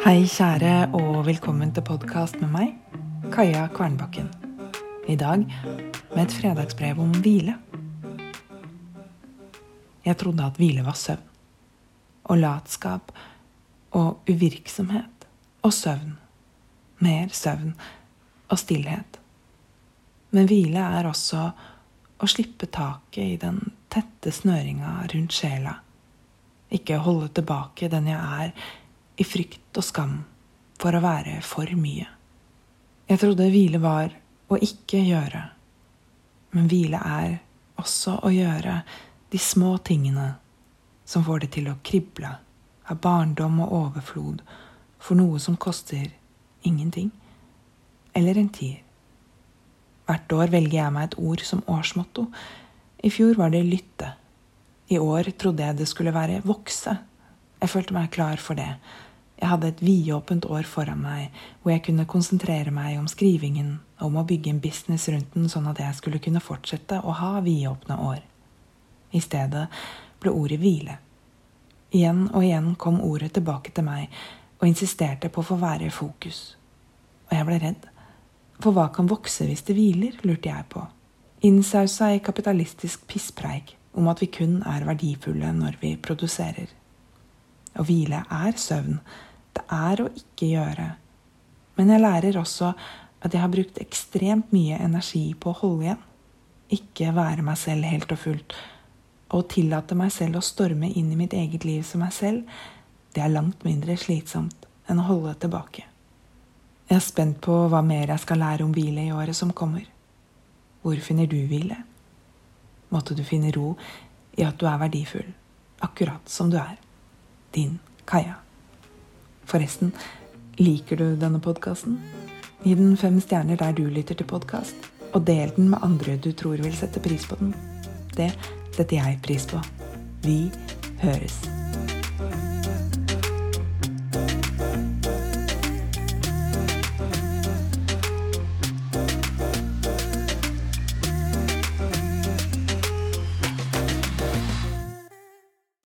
Hei, kjære, og velkommen til podkast med meg, Kaja Kvernbakken. I dag med et fredagsbrev om hvile. Jeg trodde at hvile var søvn. Og latskap og uvirksomhet og søvn. Mer søvn og stillhet. Men hvile er også å slippe taket i den tette snøringa rundt sjela. Ikke holde tilbake den jeg er i frykt og skam for å være for mye. Jeg trodde hvile var å ikke gjøre, men hvile er også å gjøre de små tingene som får det til å krible av barndom og overflod for noe som koster ingenting, eller en tier. Hvert år velger jeg meg et ord som årsmotto. I fjor var det lytte. I år trodde jeg det skulle være vokse. Jeg følte meg klar for det. Jeg hadde et vidåpent år foran meg, hvor jeg kunne konsentrere meg om skrivingen og om å bygge en business rundt den, sånn at jeg skulle kunne fortsette å ha vidåpne år. I stedet ble ordet hvile. Igjen og igjen kom ordet tilbake til meg og insisterte på å få være i fokus. Og jeg ble redd. For hva kan vokse hvis det hviler, lurte jeg på. Innsausa i kapitalistisk pisspreik om at vi kun er verdifulle når vi produserer. Å hvile er søvn, det er å ikke gjøre. Men jeg lærer også at jeg har brukt ekstremt mye energi på å holde igjen. Ikke være meg selv helt og fullt. Å tillate meg selv å storme inn i mitt eget liv som meg selv, det er langt mindre slitsomt enn å holde tilbake. Jeg er spent på hva mer jeg skal lære om hvile i året som kommer. Hvor finner du hvile? Måtte du finne ro i at du er verdifull, akkurat som du er. Din Kaja. Forresten, liker du denne podkasten? Gi den fem stjerner der du lytter til podkast, og del den med andre du tror vil sette pris på den. Det setter jeg pris på. Vi høres.